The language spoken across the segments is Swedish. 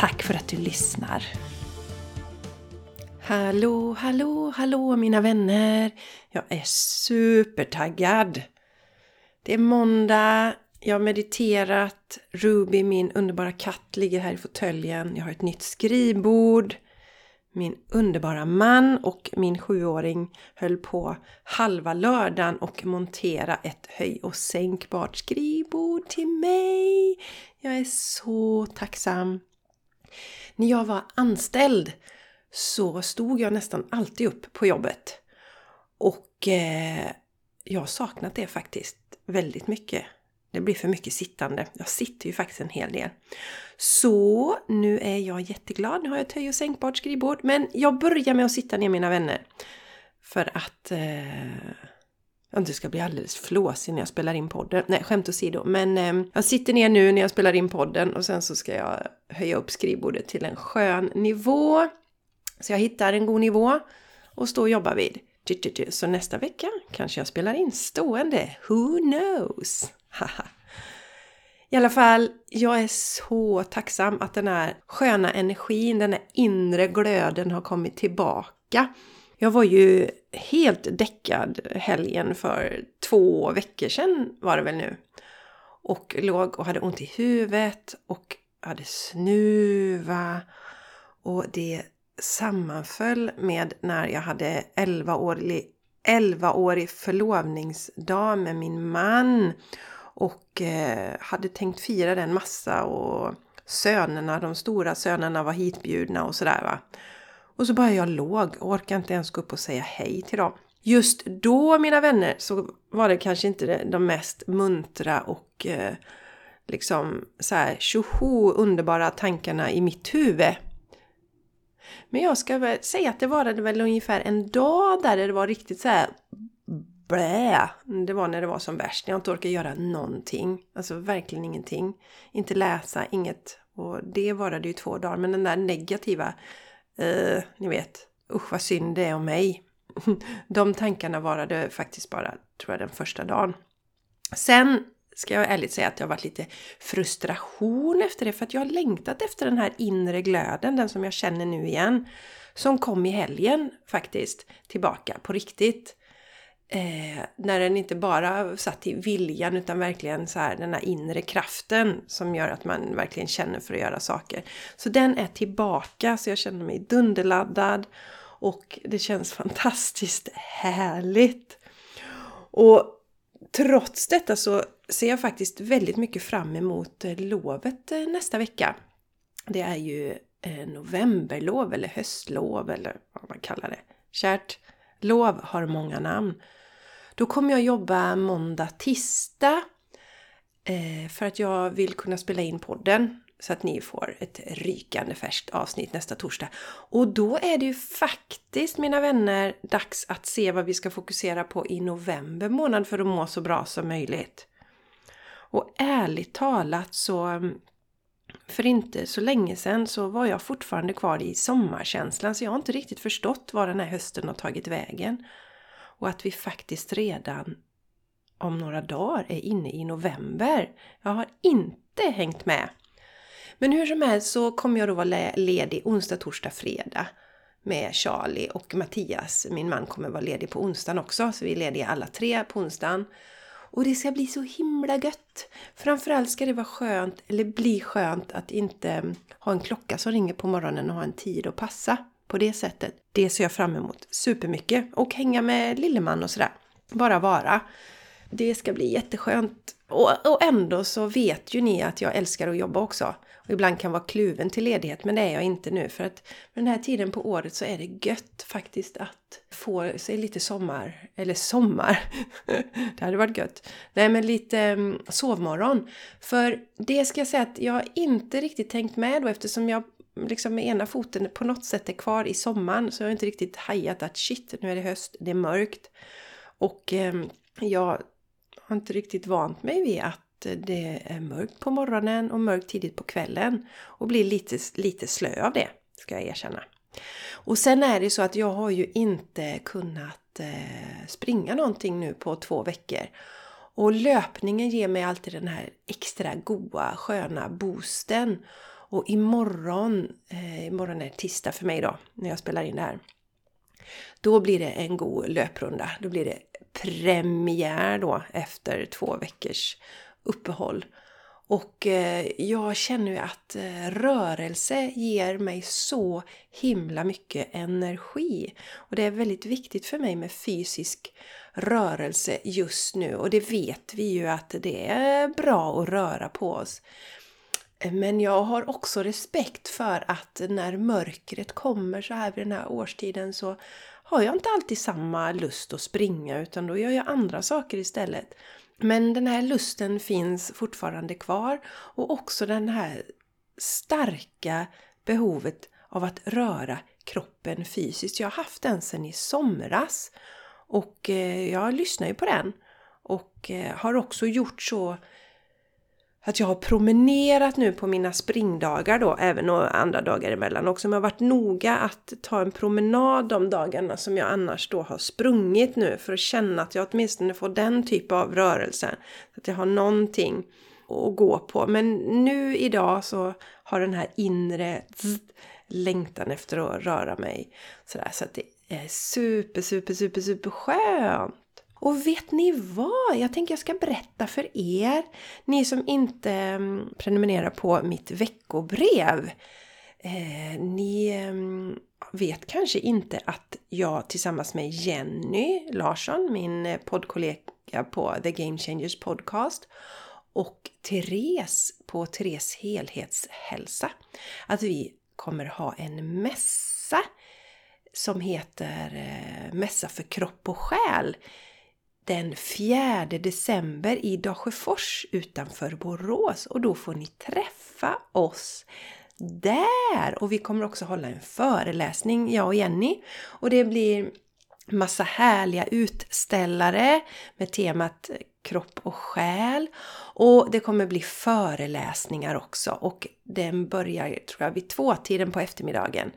Tack för att du lyssnar! Hallå, hallå, hallå mina vänner! Jag är supertaggad! Det är måndag, jag har mediterat, Ruby, min underbara katt, ligger här i fåtöljen. Jag har ett nytt skrivbord. Min underbara man och min sjuåring höll på halva lördagen och montera ett höj och sänkbart skrivbord till mig. Jag är så tacksam. När jag var anställd så stod jag nästan alltid upp på jobbet. Och eh, jag har saknat det faktiskt väldigt mycket. Det blir för mycket sittande. Jag sitter ju faktiskt en hel del. Så nu är jag jätteglad. Nu har jag ett höj och sänkbart skrivbord. Men jag börjar med att sitta ner mina vänner. För att eh, jag inte ska bli alldeles flåsig när jag spelar in podden. Nej, skämt åsido. Men eh, jag sitter ner nu när jag spelar in podden och sen så ska jag höja upp skrivbordet till en skön nivå. Så jag hittar en god nivå och stå och jobba vid. Så nästa vecka kanske jag spelar in stående. Who knows? I alla fall, jag är så tacksam att den här sköna energin, den här inre glöden har kommit tillbaka. Jag var ju helt däckad helgen för två veckor sedan var det väl nu. Och låg och hade ont i huvudet och hade snuva. Och det sammanföll med när jag hade 11-årig 11 förlovningsdag med min man. Och eh, hade tänkt fira den massa och sönerna, de stora sönerna var hitbjudna och sådär va. Och så bara jag låg och orkade inte ens gå upp och säga hej till dem. Just då mina vänner så var det kanske inte de mest muntra och eh, liksom så här tjoho underbara tankarna i mitt huvud. Men jag ska väl säga att det varade väl ungefär en dag där det var riktigt så här blä. Det var när det var som värst, när jag inte orkade göra någonting. Alltså verkligen ingenting. Inte läsa, inget. Och det varade ju två dagar. Men den där negativa eh, ni vet, usch vad synd det är om mig. De tankarna varade faktiskt bara, tror jag, den första dagen. Sen ska jag ärligt säga att det har varit lite frustration efter det för att jag har längtat efter den här inre glöden, den som jag känner nu igen. Som kom i helgen faktiskt tillbaka på riktigt. Eh, när den inte bara satt i viljan utan verkligen så här den här inre kraften som gör att man verkligen känner för att göra saker. Så den är tillbaka så jag känner mig dunderladdad och det känns fantastiskt härligt. Och trots detta så ser jag faktiskt väldigt mycket fram emot eh, lovet eh, nästa vecka. Det är ju eh, novemberlov eller höstlov eller vad man kallar det. Kärt lov har många namn. Då kommer jag jobba måndag, tisdag eh, för att jag vill kunna spela in podden så att ni får ett rykande färskt avsnitt nästa torsdag. Och då är det ju faktiskt, mina vänner, dags att se vad vi ska fokusera på i november månad för att må så bra som möjligt. Och ärligt talat så mm, för inte så länge sedan så var jag fortfarande kvar i sommarkänslan så jag har inte riktigt förstått var den här hösten har tagit vägen. Och att vi faktiskt redan om några dagar är inne i november. Jag har inte hängt med. Men hur som helst så kommer jag då vara ledig onsdag, torsdag, fredag med Charlie och Mattias. Min man kommer vara ledig på onsdagen också, så vi är lediga alla tre på onsdagen. Och det ska bli så himla gött! Framförallt ska det vara skönt, eller bli skönt, att inte ha en klocka som ringer på morgonen och ha en tid att passa på det sättet. Det ser jag fram emot supermycket. Och hänga med lilleman och sådär. Bara vara. Det ska bli jätteskönt Och, och ändå så vet ju ni att jag älskar att jobba också. Och ibland kan vara kluven till ledighet, men det är jag inte nu. För att den här tiden på året så är det gött faktiskt att få sig lite sommar. Eller sommar! det hade varit gött. Nej, men lite um, sovmorgon. För det ska jag säga att jag inte riktigt tänkt med då eftersom jag mm, liksom med ena foten på något sätt är kvar i sommaren. Så jag har inte riktigt hajat att shit, nu är det höst, det är mörkt. Och eh, jag har inte riktigt vant mig vid att det är mörkt på morgonen och mörkt tidigt på kvällen. Och blir lite, lite slö av det, ska jag erkänna. Och sen är det så att jag har ju inte kunnat eh, springa någonting nu på två veckor. Och löpningen ger mig alltid den här extra goa, sköna boosten. Och imorgon, eh, imorgon är tisdag för mig då, när jag spelar in det här. Då blir det en god löprunda. Då blir det premiär då efter två veckors uppehåll. Och eh, jag känner ju att eh, rörelse ger mig så himla mycket energi. Och det är väldigt viktigt för mig med fysisk rörelse just nu. Och det vet vi ju att det är bra att röra på oss. Men jag har också respekt för att när mörkret kommer så här vid den här årstiden så har jag inte alltid samma lust att springa utan då gör jag andra saker istället. Men den här lusten finns fortfarande kvar och också den här starka behovet av att röra kroppen fysiskt. Jag har haft den sedan i somras och eh, jag lyssnar ju på den och eh, har också gjort så att jag har promenerat nu på mina springdagar då, även några andra dagar emellan också. Men jag har varit noga att ta en promenad de dagarna som jag annars då har sprungit nu för att känna att jag åtminstone får den typ av rörelse. Att jag har någonting att gå på. Men nu idag så har den här inre längtan efter att röra mig sådär. Så att det är super, super, super, super skönt. Och vet ni vad? Jag tänker jag ska berätta för er, ni som inte mm, prenumererar på mitt veckobrev. Eh, ni mm, vet kanske inte att jag tillsammans med Jenny Larsson, min eh, poddkollega på The Game Changers Podcast och Therese på Therese helhetshälsa, att vi kommer ha en mässa som heter eh, Mässa för kropp och själ den 4 december i Dalsjöfors utanför Borås och då får ni träffa oss där! Och vi kommer också hålla en föreläsning, jag och Jenny. Och det blir massa härliga utställare med temat kropp och själ. Och det kommer bli föreläsningar också och den börjar tror jag vid tvåtiden på eftermiddagen.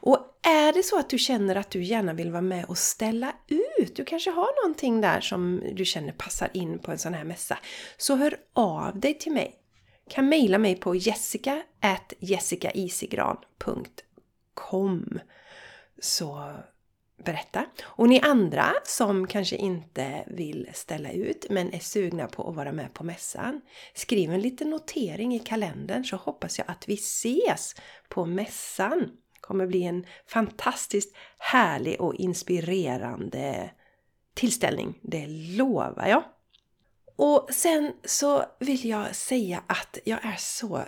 Och är det så att du känner att du gärna vill vara med och ställa ut, du kanske har någonting där som du känner passar in på en sån här mässa, så hör av dig till mig. Du kan mejla mig på jessica jessicaisigran.com så berätta. Och ni andra som kanske inte vill ställa ut men är sugna på att vara med på mässan. Skriv en liten notering i kalendern så hoppas jag att vi ses på mässan. Det kommer bli en fantastiskt härlig och inspirerande tillställning. Det lovar jag! Och sen så vill jag säga att jag är så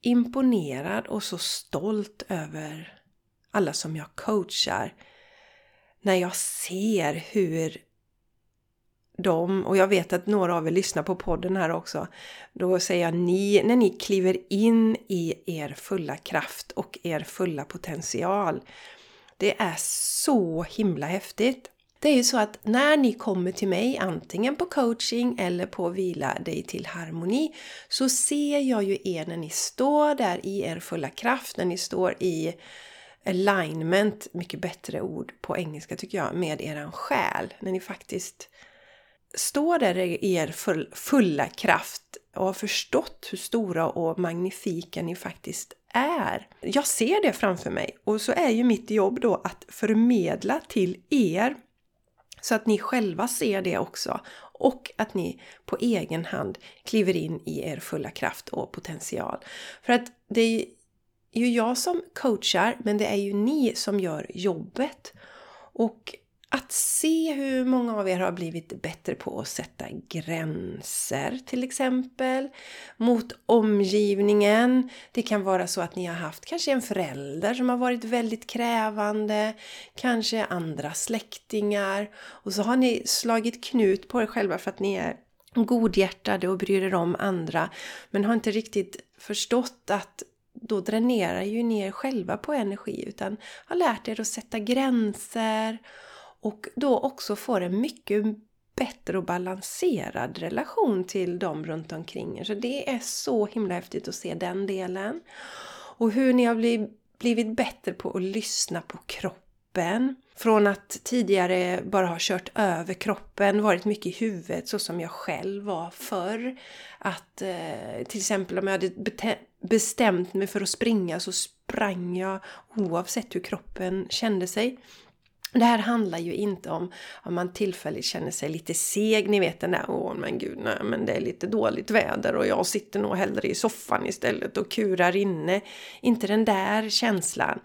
imponerad och så stolt över alla som jag coachar när jag ser hur de, och jag vet att några av er lyssnar på podden här också, då säger jag ni, när ni kliver in i er fulla kraft och er fulla potential. Det är så himla häftigt! Det är ju så att när ni kommer till mig, antingen på coaching eller på Vila dig till harmoni, så ser jag ju er när ni står där i er fulla kraft, när ni står i alignment, mycket bättre ord på engelska tycker jag, med eran själ. När ni faktiskt står där i er fulla kraft och har förstått hur stora och magnifika ni faktiskt är. Jag ser det framför mig och så är ju mitt jobb då att förmedla till er så att ni själva ser det också och att ni på egen hand kliver in i er fulla kraft och potential. För att det ju jag som coachar, men det är ju ni som gör jobbet. Och att se hur många av er har blivit bättre på att sätta gränser till exempel mot omgivningen. Det kan vara så att ni har haft kanske en förälder som har varit väldigt krävande, kanske andra släktingar och så har ni slagit knut på er själva för att ni är godhjärtade och bryr er om andra men har inte riktigt förstått att då dränerar ju ni er själva på energi utan har lärt er att sätta gränser och då också får en mycket bättre och balanserad relation till dem runt omkring er. Så det är så himla häftigt att se den delen. Och hur ni har blivit bättre på att lyssna på kroppen. Från att tidigare bara ha kört över kroppen, varit mycket i huvudet så som jag själv var förr. Att eh, till exempel om jag hade bestämt mig för att springa så sprang jag oavsett hur kroppen kände sig. Det här handlar ju inte om om man tillfälligt känner sig lite seg, ni vet den där åh men gud nej men det är lite dåligt väder och jag sitter nog hellre i soffan istället och kurar inne. Inte den där känslan.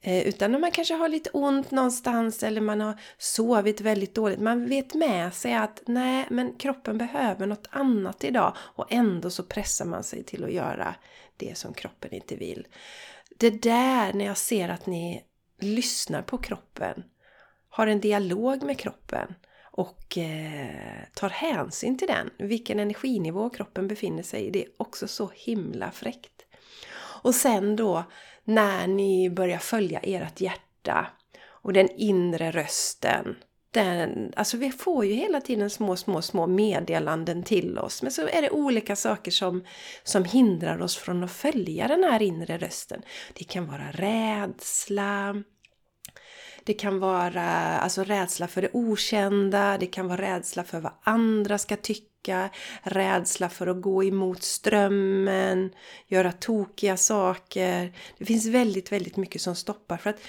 Eh, utan när man kanske har lite ont någonstans eller man har sovit väldigt dåligt. Man vet med sig att nej men kroppen behöver något annat idag och ändå så pressar man sig till att göra det som kroppen inte vill. Det där när jag ser att ni lyssnar på kroppen har en dialog med kroppen och eh, tar hänsyn till den, vilken energinivå kroppen befinner sig i. Det är också så himla fräckt. Och sen då när ni börjar följa ert hjärta och den inre rösten. Den, alltså vi får ju hela tiden små, små, små meddelanden till oss. Men så är det olika saker som, som hindrar oss från att följa den här inre rösten. Det kan vara rädsla, det kan vara alltså rädsla för det okända, det kan vara rädsla för vad andra ska tycka, rädsla för att gå emot strömmen, göra tokiga saker. Det finns väldigt, väldigt mycket som stoppar. För att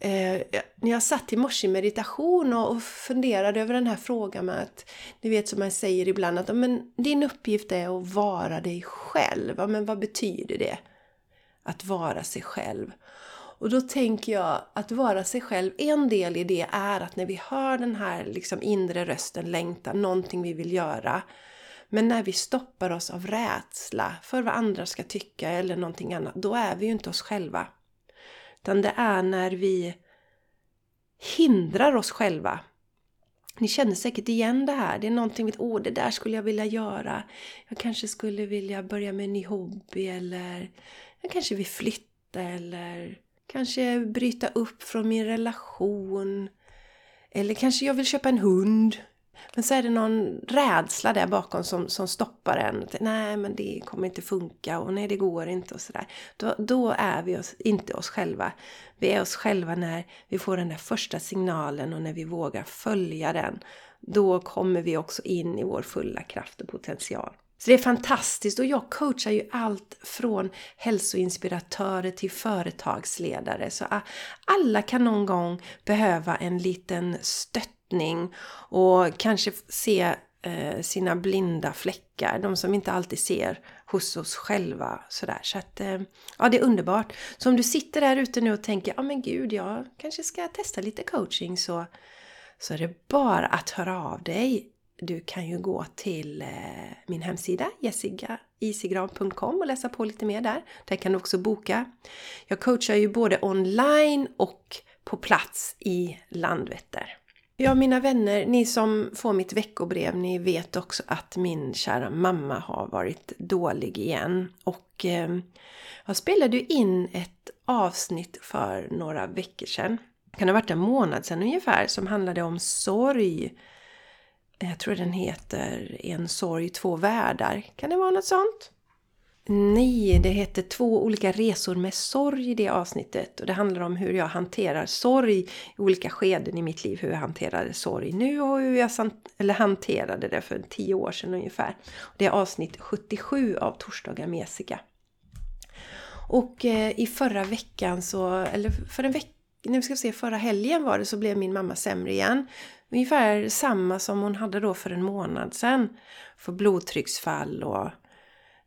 eh, när jag satt i morse i meditation och, och funderade över den här frågan med att, ni vet som man säger ibland att men, din uppgift är att vara dig själv. Men vad betyder det? Att vara sig själv. Och då tänker jag att vara sig själv, en del i det är att när vi hör den här liksom inre rösten längta, någonting vi vill göra. Men när vi stoppar oss av rädsla för vad andra ska tycka eller någonting annat, då är vi ju inte oss själva. Utan det är när vi hindrar oss själva. Ni känner säkert igen det här. Det är någonting, åh det där skulle jag vilja göra. Jag kanske skulle vilja börja med en ny hobby eller jag kanske vill flytta eller Kanske bryta upp från min relation. Eller kanske jag vill köpa en hund. Men så är det någon rädsla där bakom som, som stoppar en. Nej, men det kommer inte funka och nej, det går inte och sådär. Då, då är vi oss, inte oss själva. Vi är oss själva när vi får den där första signalen och när vi vågar följa den. Då kommer vi också in i vår fulla kraft och potential. Så det är fantastiskt och jag coachar ju allt från hälsoinspiratörer till företagsledare. Så alla kan någon gång behöva en liten stöttning och kanske se eh, sina blinda fläckar, de som inte alltid ser hos oss själva. Sådär. Så att, eh, ja, det är underbart. Så om du sitter där ute nu och tänker, ja men gud, jag kanske ska testa lite coaching så, så är det bara att höra av dig du kan ju gå till eh, min hemsida jessicaisigran.com och läsa på lite mer där. Där kan du också boka. Jag coachar ju både online och på plats i Landvetter. Ja, mina vänner, ni som får mitt veckobrev, ni vet också att min kära mamma har varit dålig igen. Och eh, jag spelade ju in ett avsnitt för några veckor sedan. Det kan ha varit en månad sedan ungefär, som handlade om sorg jag tror den heter En sorg, två världar. Kan det vara något sånt? Nej, det heter Två olika resor med sorg i det avsnittet. Och det handlar om hur jag hanterar sorg i olika skeden i mitt liv. Hur jag hanterade sorg nu och hur jag eller hanterade det för tio år sedan ungefär. Det är avsnitt 77 av Torsdagar med Jessica. Och eh, i förra veckan så, eller för en vecka, nu ska vi se, förra helgen var det så blev min mamma sämre igen. Ungefär samma som hon hade då för en månad sedan. För blodtrycksfall och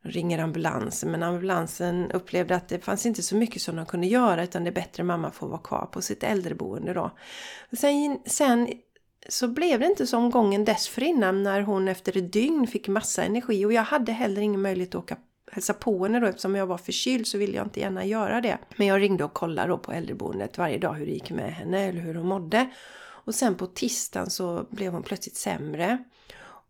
ringer ambulansen men ambulansen upplevde att det fanns inte så mycket som de kunde göra utan det är bättre mamma får vara kvar på sitt äldreboende då. Sen, sen så blev det inte som gången dessförinnan när hon efter ett dygn fick massa energi och jag hade heller ingen möjlighet att åka hälsa på henne då eftersom jag var förkyld så ville jag inte gärna göra det. Men jag ringde och kollade då på äldreboendet varje dag hur det gick med henne eller hur hon mådde. Och sen på tisdagen så blev hon plötsligt sämre.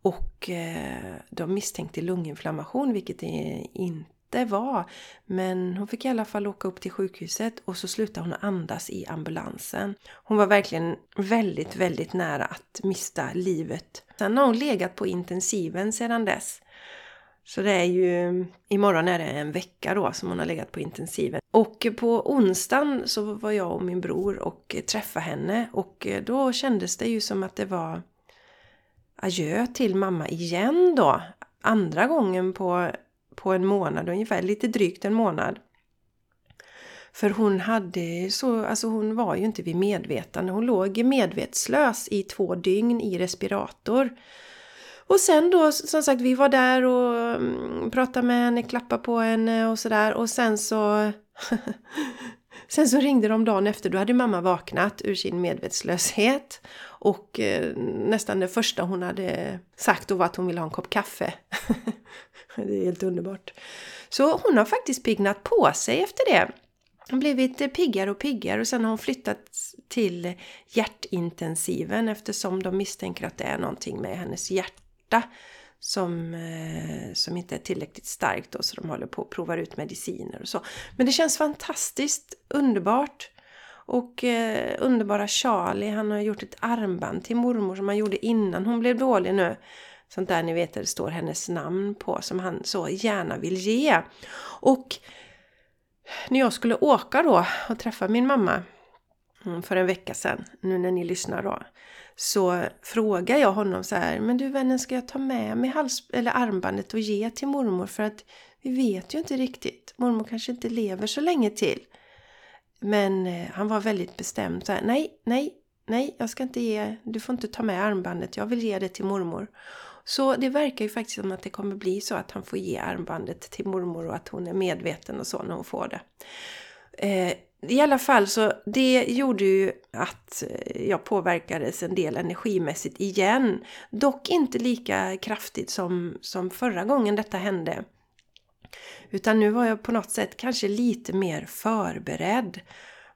Och eh, de misstänkte lunginflammation vilket det inte var. Men hon fick i alla fall åka upp till sjukhuset och så slutade hon andas i ambulansen. Hon var verkligen väldigt, väldigt nära att mista livet. Sen har hon legat på intensiven sedan dess. Så det är ju, imorgon är det en vecka då som hon har legat på intensiven. Och på onsdagen så var jag och min bror och träffade henne och då kändes det ju som att det var adjö till mamma igen då. Andra gången på, på en månad ungefär, lite drygt en månad. För hon hade så, alltså hon var ju inte vid medvetande. Hon låg medvetslös i två dygn i respirator. Och sen då, som sagt, vi var där och mm, pratade med henne, klappade på henne och sådär. Och sen så... sen så ringde de dagen efter, då hade mamma vaknat ur sin medvetslöshet. Och eh, nästan det första hon hade sagt då var att hon ville ha en kopp kaffe. det är helt underbart. Så hon har faktiskt piggnat på sig efter det. Hon blivit piggare och piggare och sen har hon flyttat till hjärtintensiven eftersom de misstänker att det är någonting med hennes hjärta hjärta som, eh, som inte är tillräckligt starkt då, så de håller på och provar ut mediciner och så. Men det känns fantastiskt underbart. Och eh, underbara Charlie, han har gjort ett armband till mormor som han gjorde innan hon blev dålig nu. Sånt där ni vet där det står hennes namn på som han så gärna vill ge. Och när jag skulle åka då och träffa min mamma Mm, för en vecka sedan, nu när ni lyssnar då, så frågar jag honom så här, men du vännen ska jag ta med mig hals eller armbandet och ge till mormor för att vi vet ju inte riktigt. Mormor kanske inte lever så länge till. Men eh, han var väldigt bestämd så här, nej, nej, nej, jag ska inte ge, du får inte ta med armbandet, jag vill ge det till mormor. Så det verkar ju faktiskt som att det kommer bli så att han får ge armbandet till mormor och att hon är medveten och så när hon får det. Eh, i alla fall så det gjorde ju att eh, jag påverkades en del energimässigt igen. Dock inte lika kraftigt som, som förra gången detta hände. Utan nu var jag på något sätt kanske lite mer förberedd.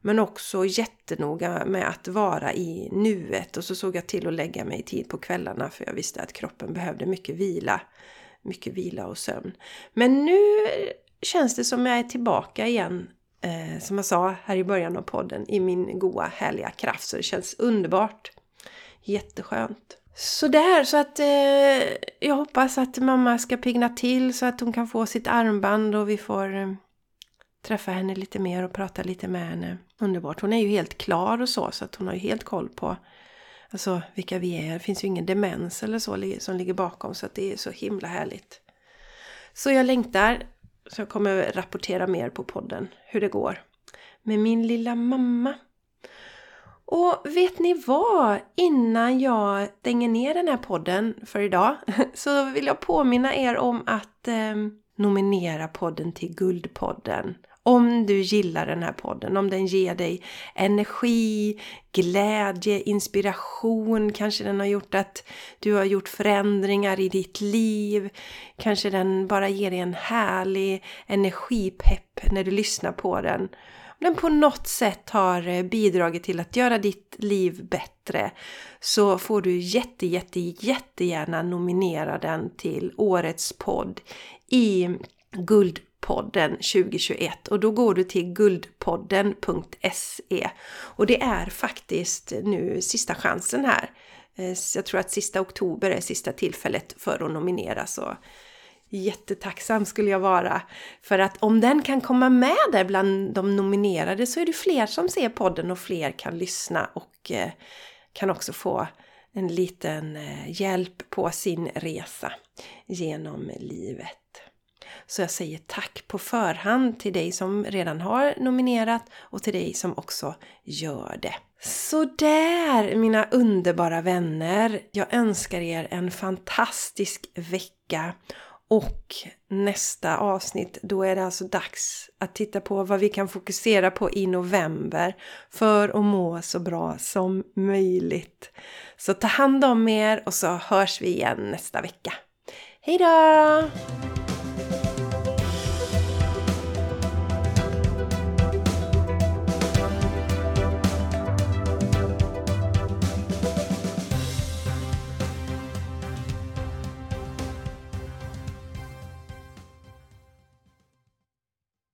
Men också jättenoga med att vara i nuet. Och så såg jag till att lägga mig i tid på kvällarna för jag visste att kroppen behövde mycket vila. Mycket vila och sömn. Men nu känns det som jag är tillbaka igen eh, som jag sa här i början av podden, i min goa härliga kraft. Så det känns underbart. Jätteskönt. Så där, så att eh, jag hoppas att mamma ska pigna till så att hon kan få sitt armband och vi får eh, träffa henne lite mer och prata lite med henne. Underbart. Hon är ju helt klar och så, så att hon har ju helt koll på alltså, vilka vi är. Det finns ju ingen demens eller så som ligger bakom så att det är så himla härligt. Så jag längtar så jag kommer rapportera mer på podden hur det går med min lilla mamma. Och vet ni vad? Innan jag stänger ner den här podden för idag så vill jag påminna er om att eh, nominera podden till Guldpodden. Om du gillar den här podden, om den ger dig energi, glädje, inspiration, kanske den har gjort att du har gjort förändringar i ditt liv, kanske den bara ger dig en härlig energipepp när du lyssnar på den. Om den på något sätt har eh, bidragit till att göra ditt liv bättre så får du jätte, jätte, jättegärna nominera den till årets podd i Guld Guldpodden 2021 och då går du till guldpodden.se och det är faktiskt nu sista chansen här. Eh, jag tror att sista oktober är sista tillfället för att nominera så jättetacksam skulle jag vara. För att om den kan komma med där bland de nominerade så är det fler som ser podden och fler kan lyssna och eh, kan också få en liten eh, hjälp på sin resa genom livet. Så jag säger tack på förhand till dig som redan har nominerat och till dig som också gör det. Så där mina underbara vänner! Jag önskar er en fantastisk vecka Och nästa avsnitt, då är det alltså dags att titta på vad vi kan fokusera på i november för att må så bra som möjligt. Så ta hand om er och så hörs vi igen nästa vecka. Hejdå!